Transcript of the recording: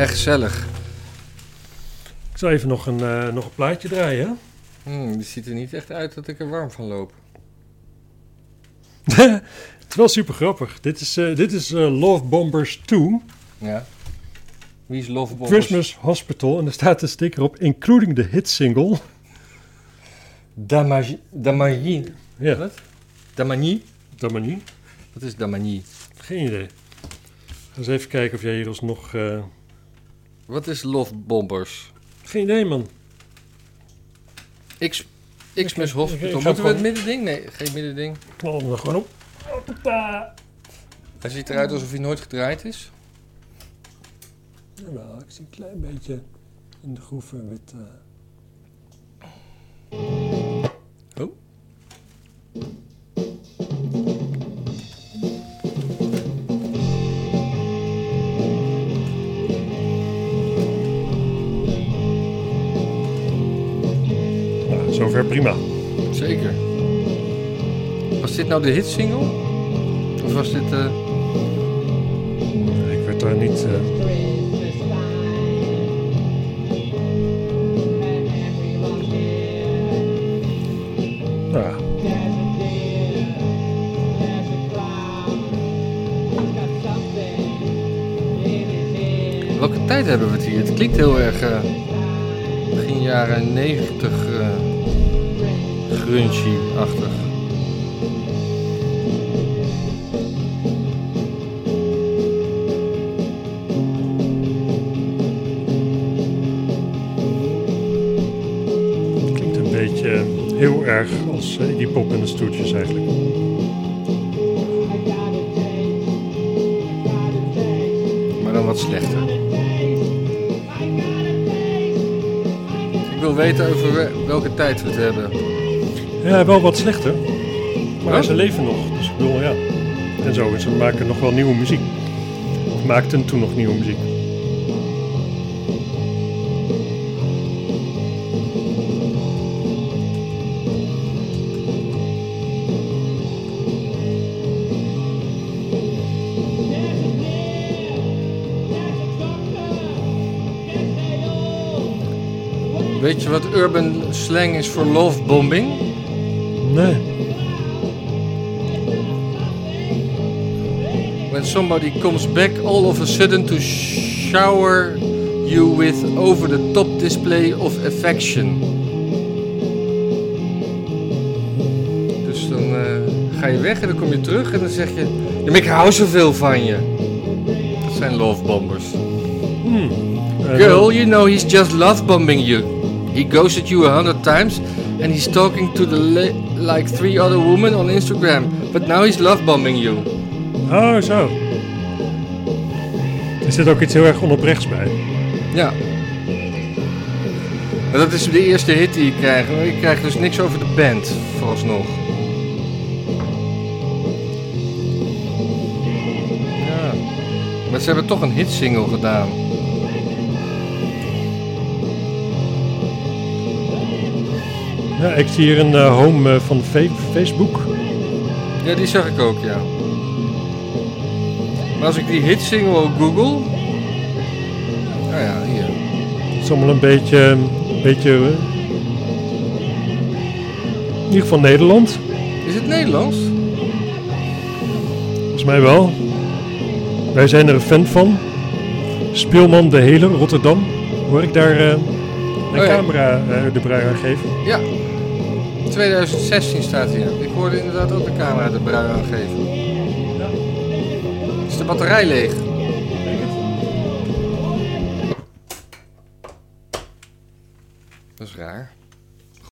Echt gezellig. Ik zal even nog een, eh, nog een plaatje draaien. hè? Hmm, die ziet er niet echt uit dat ik er warm van loop. het is wel super grappig. Dit is, eh, dit is eh, Love Bombers 2, Ja. Wie is Love Bombers? Christmas Hospital. En er staat een sticker op, including the hit single. Damagi... Damagi... Ja, Wat? Damani? maar niet. Wat is Damani? Geen idee. Ga eens even kijken of jij hier alsnog... eh Wat is Love Bombers? Geen idee, man. X... Xmas ik Hospital. Moeten we het middending? Nee, geen middending. Knal hem er gewoon op. Hij ziet eruit alsof hij nooit gedraaid is. Jawel, ik zie een klein beetje in de groeven met... zover prima. Zeker. Was dit nou de hitsingle? Of was dit... eh, Ik werd daar niet... eh, nou ja, Welke tijd hebben we het hier? Het klinkt heel erg eh, begin jaren 90 eh grungy-achtig. klinkt een beetje eh, heel erg als eh, die pop in de stoeltjes eigenlijk. Maar dan wat slechter. Ik wil weten over we- welke tijd we het hebben. Ja, wel wat slechter. Maar ze leven nog, dus ik bedoel, ja. En zo, ze maken nog wel nieuwe muziek. Of maakten toen nog nieuwe muziek. Weet je wat urban slang is voor lovebombing? Nee. When somebody comes back all of a sudden to shower you with over the top display of affection. Dus dan eh, ga je weg en dan kom je terug en dan zeg je: ja, ik hou zoveel van je. Dat zijn lovebombers. Hmm. Eh, Girl, you know he's just lovebombing you. He ghosted you a hundred times and he's talking to the li- like three other women on Instagram. But now he's lovebombing you. Oh, zo. Er zit ook iets heel erg onoprechts bij. Ja. Maar dat is de eerste hit die je krijgt. Je krijgt dus niks over de band, vooralsnog. Ja. Maar ze hebben toch een hitsingle gedaan. Ja, ik zie hier een eh, home eh, van Facebook. Ja, die zag ik ook, ja. Maar als ik die hitsingle ook google... Nou ja, hier. Het is allemaal een beetje... Een beetje eh, in ieder geval Nederland. Is het Nederlands? Volgens mij wel. Wij zijn er een fan van. Speelman de Hele, Rotterdam. Hoor ik daar mijn Oh camera eh, de brui aan geven? Ja. 2016 staat hier. Ik hoorde inderdaad ook de camera de brui aangeven. Is de batterij leeg? Dat is raar.